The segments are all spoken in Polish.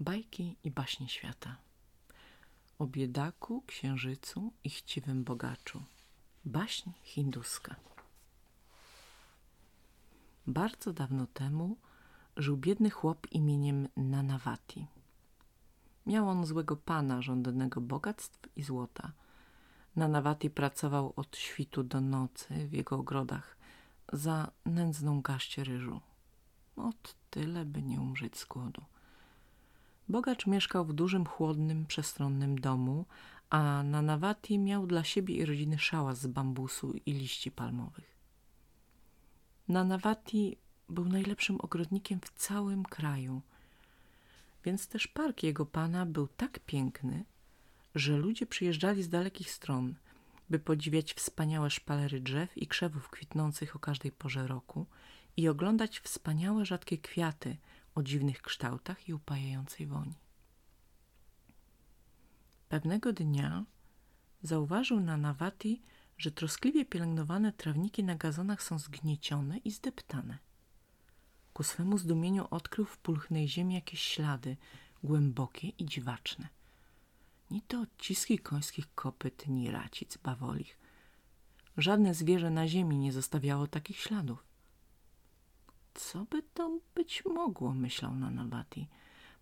Bajki i baśnie świata O biedaku, księżycu i chciwym bogaczu Baśń hinduska Bardzo dawno temu żył biedny chłop imieniem Nanavati. Miał on złego pana żądanego bogactw i złota. Nanavati pracował od świtu do nocy w jego ogrodach za nędzną gaść ryżu. Od tyle, by nie umrzeć z głodu. Bogacz mieszkał w dużym, chłodnym, przestronnym domu, a na Nawati miał dla siebie i rodziny szałas z bambusu i liści palmowych. Nanawati był najlepszym ogrodnikiem w całym kraju, więc też park jego pana był tak piękny, że ludzie przyjeżdżali z dalekich stron, by podziwiać wspaniałe szpalery drzew i krzewów kwitnących o każdej porze roku i oglądać wspaniałe, rzadkie kwiaty – o dziwnych kształtach i upajającej woni. Pewnego dnia zauważył na Nawati, że troskliwie pielęgnowane trawniki na gazonach są zgniecione i zdeptane. Ku swemu zdumieniu odkrył w pulchnej ziemi jakieś ślady, głębokie i dziwaczne. Ni to odciski końskich kopyt, ni racic bawolich. Żadne zwierzę na ziemi nie zostawiało takich śladów. Co by to być mogło, myślał Nanawati.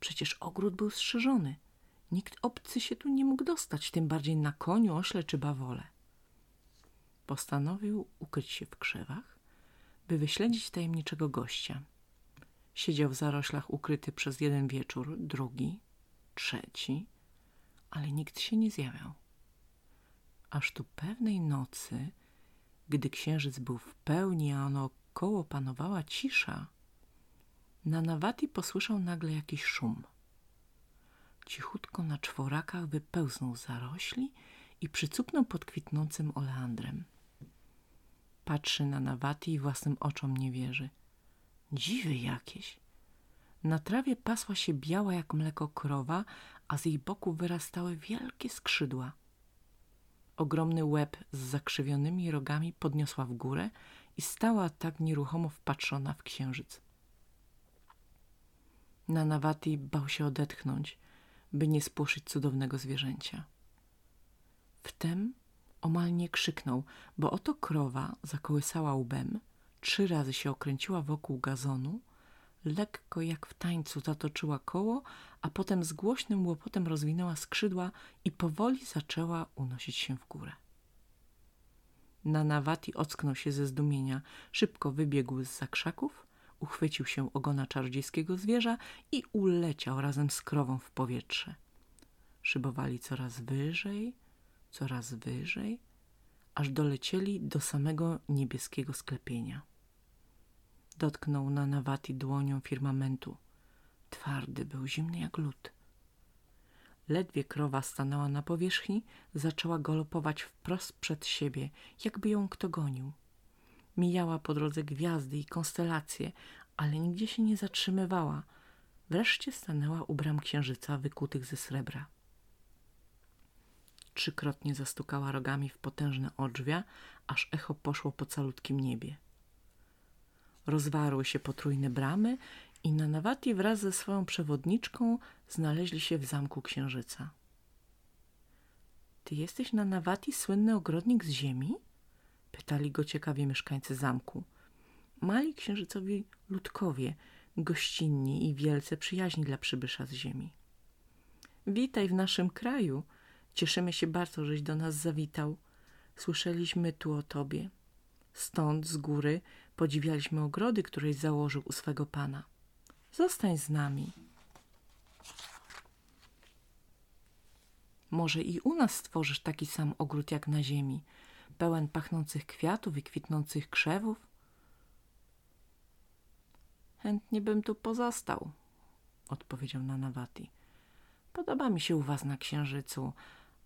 Przecież ogród był strzeżony. Nikt obcy się tu nie mógł dostać, tym bardziej na koniu, ośle czy bawole. Postanowił ukryć się w krzewach, by wyśledzić tajemniczego gościa. Siedział w zaroślach ukryty przez jeden wieczór, drugi, trzeci, ale nikt się nie zjawiał. Aż tu pewnej nocy, gdy księżyc był w pełni, a ono Wokoło panowała cisza. Na Nawati posłyszał nagle jakiś szum. Cichutko na czworakach wypełznął zarośli i przycupnął pod kwitnącym oleandrem. Patrzy na Nawati i własnym oczom nie wierzy. Dziwy jakieś. Na trawie pasła się biała jak mleko krowa, a z jej boku wyrastały wielkie skrzydła. Ogromny łeb z zakrzywionymi rogami podniosła w górę i stała tak nieruchomo wpatrzona w księżyc. Nanawati bał się odetchnąć, by nie spłoszyć cudownego zwierzęcia. Wtem omal nie krzyknął, bo oto krowa zakołysała łbem, trzy razy się okręciła wokół gazonu, lekko jak w tańcu zatoczyła koło, a potem z głośnym łopotem rozwinęła skrzydła i powoli zaczęła unosić się w górę. Nanawati ocknął się ze zdumienia. Szybko wybiegł z zakrzaków, uchwycił się ogona czarodziejskiego zwierza i uleciał razem z krową w powietrze. Szybowali coraz wyżej, coraz wyżej, aż dolecieli do samego niebieskiego sklepienia. Dotknął Nanawati dłonią firmamentu. Twardy był, zimny jak lód. Ledwie krowa stanęła na powierzchni, zaczęła galopować wprost przed siebie, jakby ją kto gonił. Mijała po drodze gwiazdy i konstelacje, ale nigdzie się nie zatrzymywała. Wreszcie stanęła u bram księżyca wykutych ze srebra. Trzykrotnie zastukała rogami w potężne odrzwia, aż echo poszło po calutkim niebie. Rozwarły się potrójne bramy i Nanawati wraz ze swoją przewodniczką znaleźli się w zamku księżyca. Ty jesteś Nanawati, słynny ogrodnik z ziemi? Pytali go ciekawie mieszkańcy zamku. Mali księżycowi ludkowie, gościnni i wielce przyjaźni dla przybysza z ziemi. Witaj w naszym kraju. Cieszymy się bardzo, żeś do nas zawitał. Słyszeliśmy tu o tobie. Stąd, z góry, podziwialiśmy ogrody, któreś założył u swego pana. Zostań z nami. Może i u nas stworzysz taki sam ogród jak na ziemi, pełen pachnących kwiatów i kwitnących krzewów? Chętnie bym tu pozostał, odpowiedział Nanawati. Podoba mi się u was na księżycu,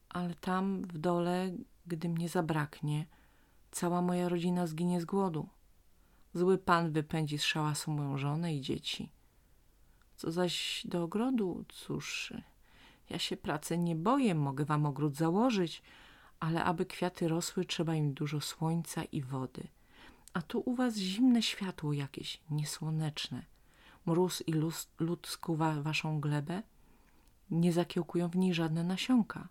ale tam w dole, gdy mnie zabraknie, cała moja rodzina zginie z głodu. Zły pan wypędzi z szałasu moją żonę i dzieci. Co zaś do ogrodu, cóż, ja się pracy nie boję, mogę wam ogród założyć, ale aby kwiaty rosły, trzeba im dużo słońca i wody. A tu u was zimne światło jakieś, niesłoneczne. Mróz i lód skuwa waszą glebę, nie zakiełkują w niej żadne nasionka.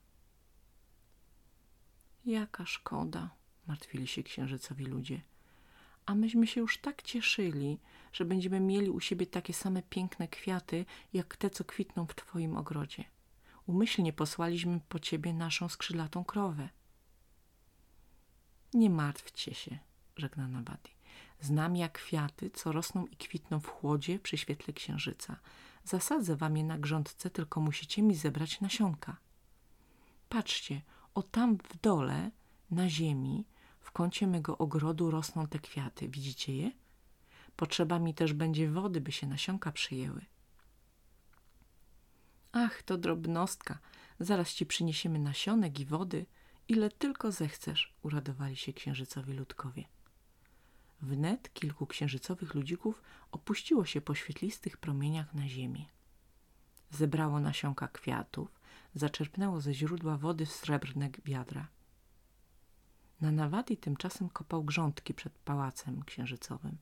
Jaka szkoda, martwili się księżycowi ludzie. A myśmy się już tak cieszyli, że będziemy mieli u siebie takie same piękne kwiaty, jak te, co kwitną w twoim ogrodzie. Umyślnie posłaliśmy po ciebie naszą skrzydlatą krowę. Nie martwcie się, żegna Nabati. Znam jak kwiaty, co rosną i kwitną w chłodzie przy świetle księżyca. Zasadzę wam je na grządce, tylko musicie mi zebrać nasionka. Patrzcie, o tam w dole, na ziemi, w kącie mego ogrodu rosną te kwiaty. Widzicie je? Potrzeba mi też będzie wody, by się nasionka przyjęły. Ach, to drobnostka. Zaraz ci przyniesiemy nasionek i wody, ile tylko zechcesz, uradowali się księżycowi ludkowie. Wnet kilku księżycowych ludzików opuściło się po świetlistych promieniach na ziemię. Zebrało nasionka kwiatów, zaczerpnęło ze źródła wody w srebrne wiadra. Nanawati tymczasem kopał grządki przed pałacem księżycowym,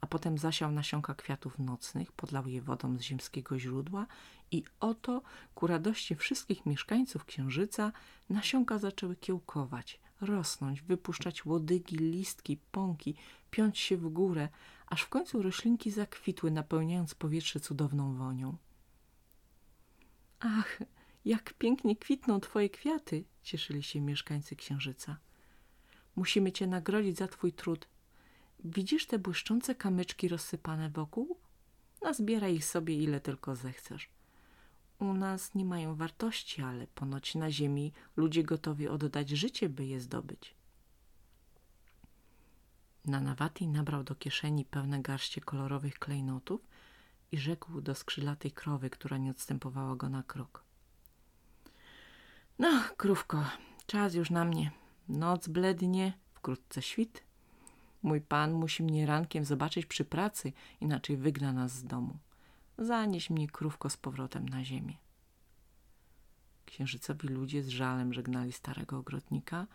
a potem zasiał nasionka kwiatów nocnych, podlał je wodą z ziemskiego źródła i oto, ku radości wszystkich mieszkańców księżyca, nasionka zaczęły kiełkować, rosnąć, wypuszczać łodygi, listki, pąki, piąć się w górę, aż w końcu roślinki zakwitły, napełniając powietrze cudowną wonią. Ach, jak pięknie kwitną twoje kwiaty, cieszyli się mieszkańcy księżyca. Musimy cię nagrodzić za twój trud. Widzisz te błyszczące kamyczki rozsypane wokół? Nazbieraj ich sobie ile tylko zechcesz. U nas nie mają wartości, ale ponoć na ziemi ludzie gotowi oddać życie, by je zdobyć. Nanawati nabrał do kieszeni pełne garście kolorowych klejnotów i rzekł do skrzydlatej krowy, która nie odstępowała go na krok. No, krówko, czas już na mnie. Noc blednie, wkrótce świt. Mój pan musi mnie rankiem zobaczyć przy pracy, inaczej wygna nas z domu. Zanieś mnie, krówko, z powrotem na ziemię. Księżycowi ludzie z żalem żegnali starego ogrodnika,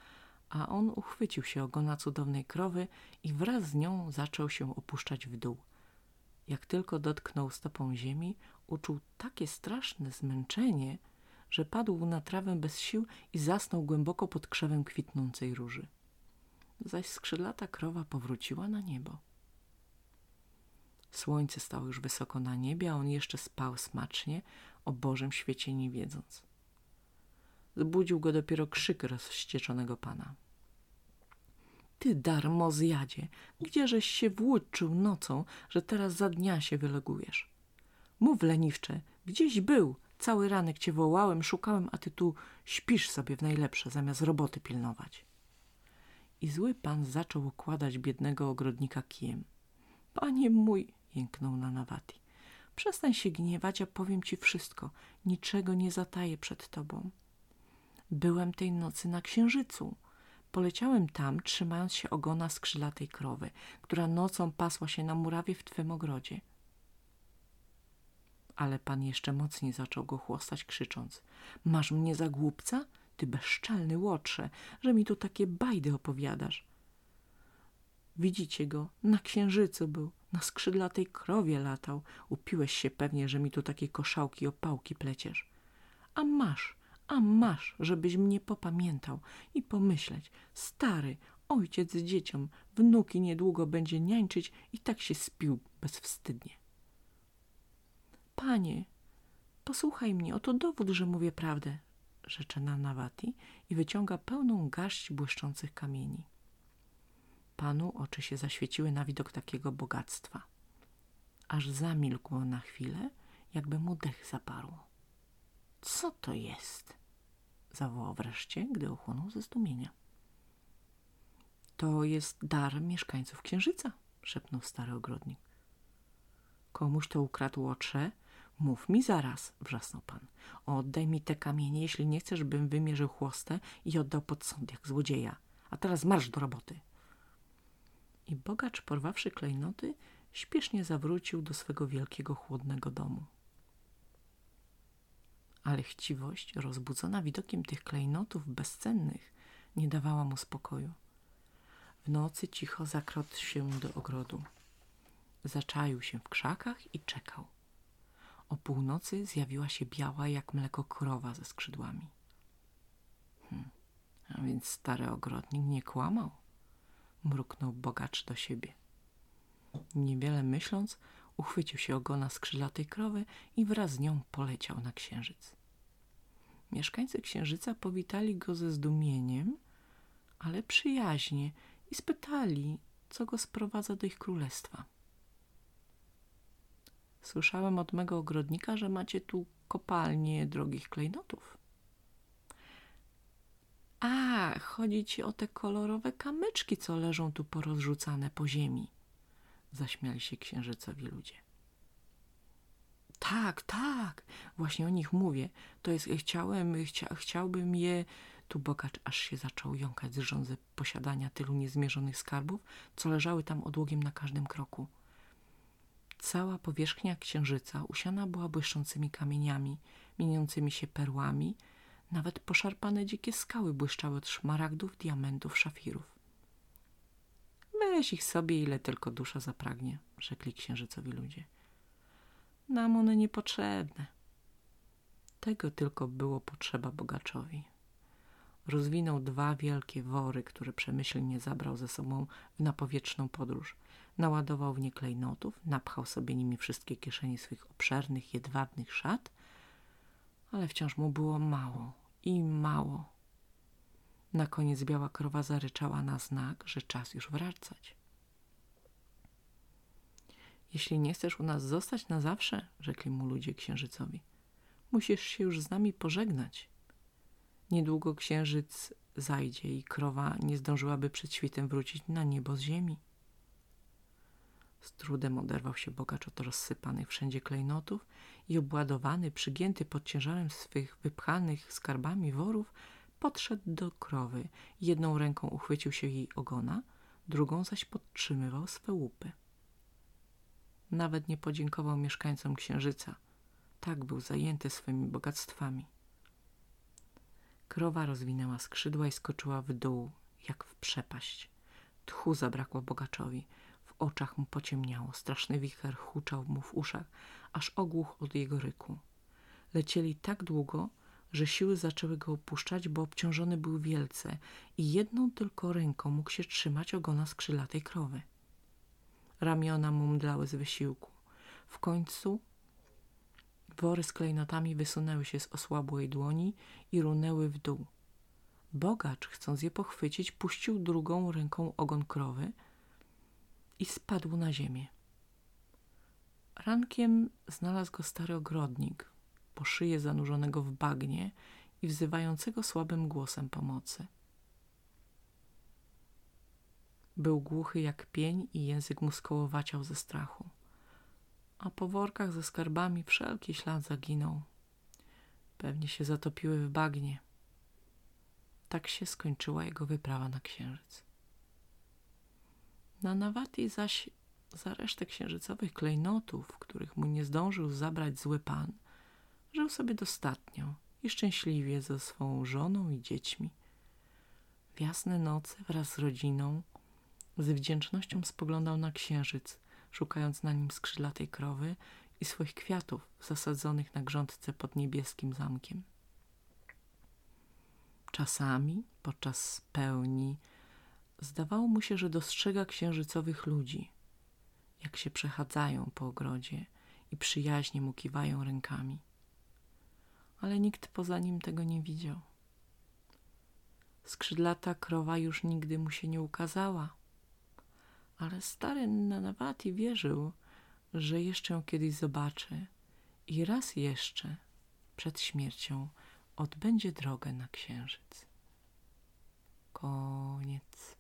a on uchwycił się ogona cudownej krowy i wraz z nią zaczął się opuszczać w dół. Jak tylko dotknął stopą ziemi, uczuł takie straszne zmęczenie, że padł na trawę bez sił i zasnął głęboko pod krzewem kwitnącej róży. Zaś skrzydlata krowa powróciła na niebo. Słońce stało już wysoko na niebie, a on jeszcze spał smacznie, o Bożym świecie nie wiedząc. Zbudził go dopiero krzyk rozścieczonego pana. Ty, darmo zjadzie, gdzieżeś się włóczył nocą, że teraz za dnia się wylegujesz? Mów, leniwcze, gdzieś był, cały ranek cię wołałem, szukałem, a ty tu śpisz sobie w najlepsze, zamiast roboty pilnować. I zły pan zaczął okładać biednego ogrodnika kijem. Panie mój, jęknął na Nawati, przestań się gniewać, a powiem ci wszystko, niczego nie zataję przed tobą. Byłem tej nocy na księżycu. Poleciałem tam, trzymając się ogona skrzydlatej krowy, która nocą pasła się na murawie w twym ogrodzie. Ale pan jeszcze mocniej zaczął go chłostać, krzycząc – Masz mnie za głupca? Ty bezczelny łotrze, że mi tu takie bajdy opowiadasz. Widzicie go, na księżycu był, na skrzydlatej krowie latał. Upiłeś się pewnie, że mi tu takie koszałki opałki pleciesz. A masz, a masz, żebyś mnie popamiętał i pomyśleć, stary, ojciec z dzieciom, wnuki niedługo będzie niańczyć i tak się spił bezwstydnie. Panie, posłuchaj mnie, oto dowód, że mówię prawdę, rzecze Nanawati i wyciąga pełną garść błyszczących kamieni. Panu oczy się zaświeciły na widok takiego bogactwa. Aż zamilkło na chwilę, jakby mu dech zaparło. Co to jest? zawołał wreszcie, gdy ochłonął ze zdumienia. To jest dar mieszkańców księżyca, szepnął stary ogrodnik. Komuś to ukradł łotrze? Mów mi zaraz, wrzasnął pan. Oddaj mi te kamienie, jeśli nie chcesz, bym wymierzył chłostę i oddał pod sąd jak złodzieja. A teraz marsz do roboty. I bogacz, porwawszy klejnoty, śpiesznie zawrócił do swego wielkiego, chłodnego domu ale chciwość, rozbudzona widokiem tych klejnotów bezcennych, nie dawała mu spokoju. W nocy cicho zakradł się do ogrodu. Zaczaił się w krzakach i czekał. O północy zjawiła się biała jak mleko krowa ze skrzydłami. Hmm, a więc stary ogrodnik nie kłamał, mruknął bogacz do siebie. Niewiele myśląc, uchwycił się ogona skrzydlatej krowy i wraz z nią poleciał na księżyc. Mieszkańcy księżyca powitali go ze zdumieniem, ale przyjaźnie i spytali, co go sprowadza do ich królestwa. Słyszałem od mego ogrodnika, że macie tu kopalnię drogich klejnotów. A, chodzi ci o te kolorowe kamyczki, co leżą tu porozrzucane po ziemi. Zaśmiali się księżycowi ludzie. Tak, tak, właśnie o nich mówię. To jest, chciałem, chcia, chciałbym je... Tu bogacz aż się zaczął jąkać z rządzy posiadania tylu niezmierzonych skarbów, co leżały tam odłogiem na każdym kroku. Cała powierzchnia księżyca usiana była błyszczącymi kamieniami, mieniącymi się perłami, nawet poszarpane dzikie skały błyszczały od szmaragdów, diamentów, szafirów. Weź ich sobie, ile tylko dusza zapragnie, rzekli księżycowi ludzie. Nam one niepotrzebne. Tego tylko było potrzeba bogaczowi. Rozwinął dwa wielkie wory, które przemyślnie zabrał ze sobą w napowietrzną podróż. Naładował w nie klejnotów, napchał sobie nimi wszystkie kieszenie swych obszernych, jedwabnych szat, ale wciąż mu było mało i mało. Na koniec biała krowa zaryczała na znak, że czas już wracać. Jeśli nie chcesz u nas zostać na zawsze, rzekli mu ludzie księżycowi, musisz się już z nami pożegnać. Niedługo księżyc zajdzie i krowa nie zdążyłaby przed świtem wrócić na niebo z ziemi. Z trudem oderwał się bogacz od rozsypanych wszędzie klejnotów i obładowany, przygięty pod ciężarem swych wypchanych skarbami worów, podszedł do krowy. Jedną ręką uchwycił się jej ogona, drugą zaś podtrzymywał swe łupy. Nawet nie podziękował mieszkańcom księżyca. Tak był zajęty swymi bogactwami. Krowa rozwinęła skrzydła i skoczyła w dół, jak w przepaść. Tchu zabrakło bogaczowi. Oczach mu pociemniało. Straszny wicher huczał mu w uszach, aż ogłuch od jego ryku. Lecieli tak długo, że siły zaczęły go opuszczać, bo obciążony był wielce i jedną tylko ręką mógł się trzymać ogona skrzydlatej krowy. Ramiona mu mdlały z wysiłku. W końcu wory z klejnotami wysunęły się z osłabłej dłoni i runęły w dół. Bogacz, chcąc je pochwycić, puścił drugą ręką ogon krowy i spadł na ziemię. Rankiem znalazł go stary ogrodnik, po szyję zanurzonego w bagnie i wzywającego słabym głosem pomocy. Był głuchy jak pień i język mu skołowaciał ze strachu. A po workach ze skarbami wszelki ślad zaginął. Pewnie się zatopiły w bagnie. Tak się skończyła jego wyprawa na księżyc. Na Nawati zaś za resztę księżycowych klejnotów, których mu nie zdążył zabrać zły pan, żył sobie dostatnio i szczęśliwie ze swą żoną i dziećmi. W jasne noce wraz z rodziną z wdzięcznością spoglądał na księżyc, szukając na nim skrzydlatej krowy i swoich kwiatów zasadzonych na grządce pod niebieskim zamkiem. Czasami, podczas pełni, zdawało mu się, że dostrzega księżycowych ludzi, jak się przechadzają po ogrodzie i przyjaźnie mu kiwają rękami. Ale nikt poza nim tego nie widział. Skrzydlata krowa już nigdy mu się nie ukazała, ale stary Nanawati wierzył, że jeszcze ją kiedyś zobaczy i raz jeszcze przed śmiercią odbędzie drogę na księżyc. Koniec.